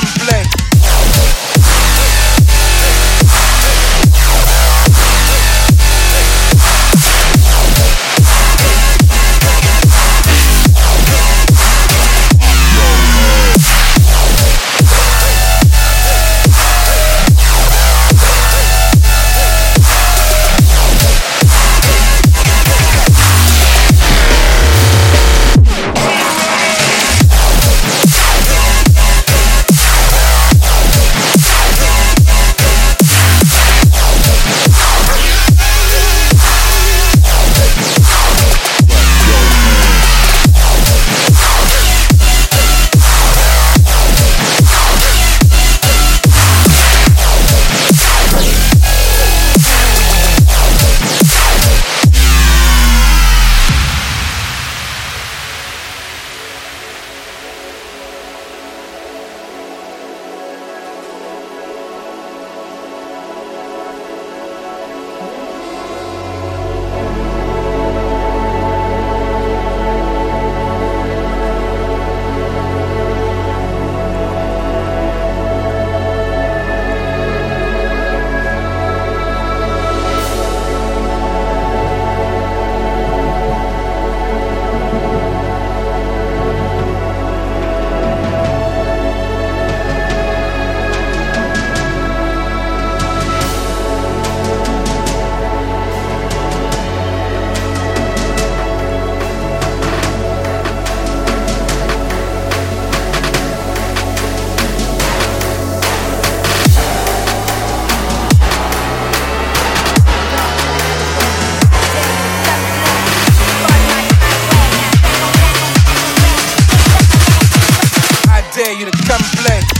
dare dare you to come play.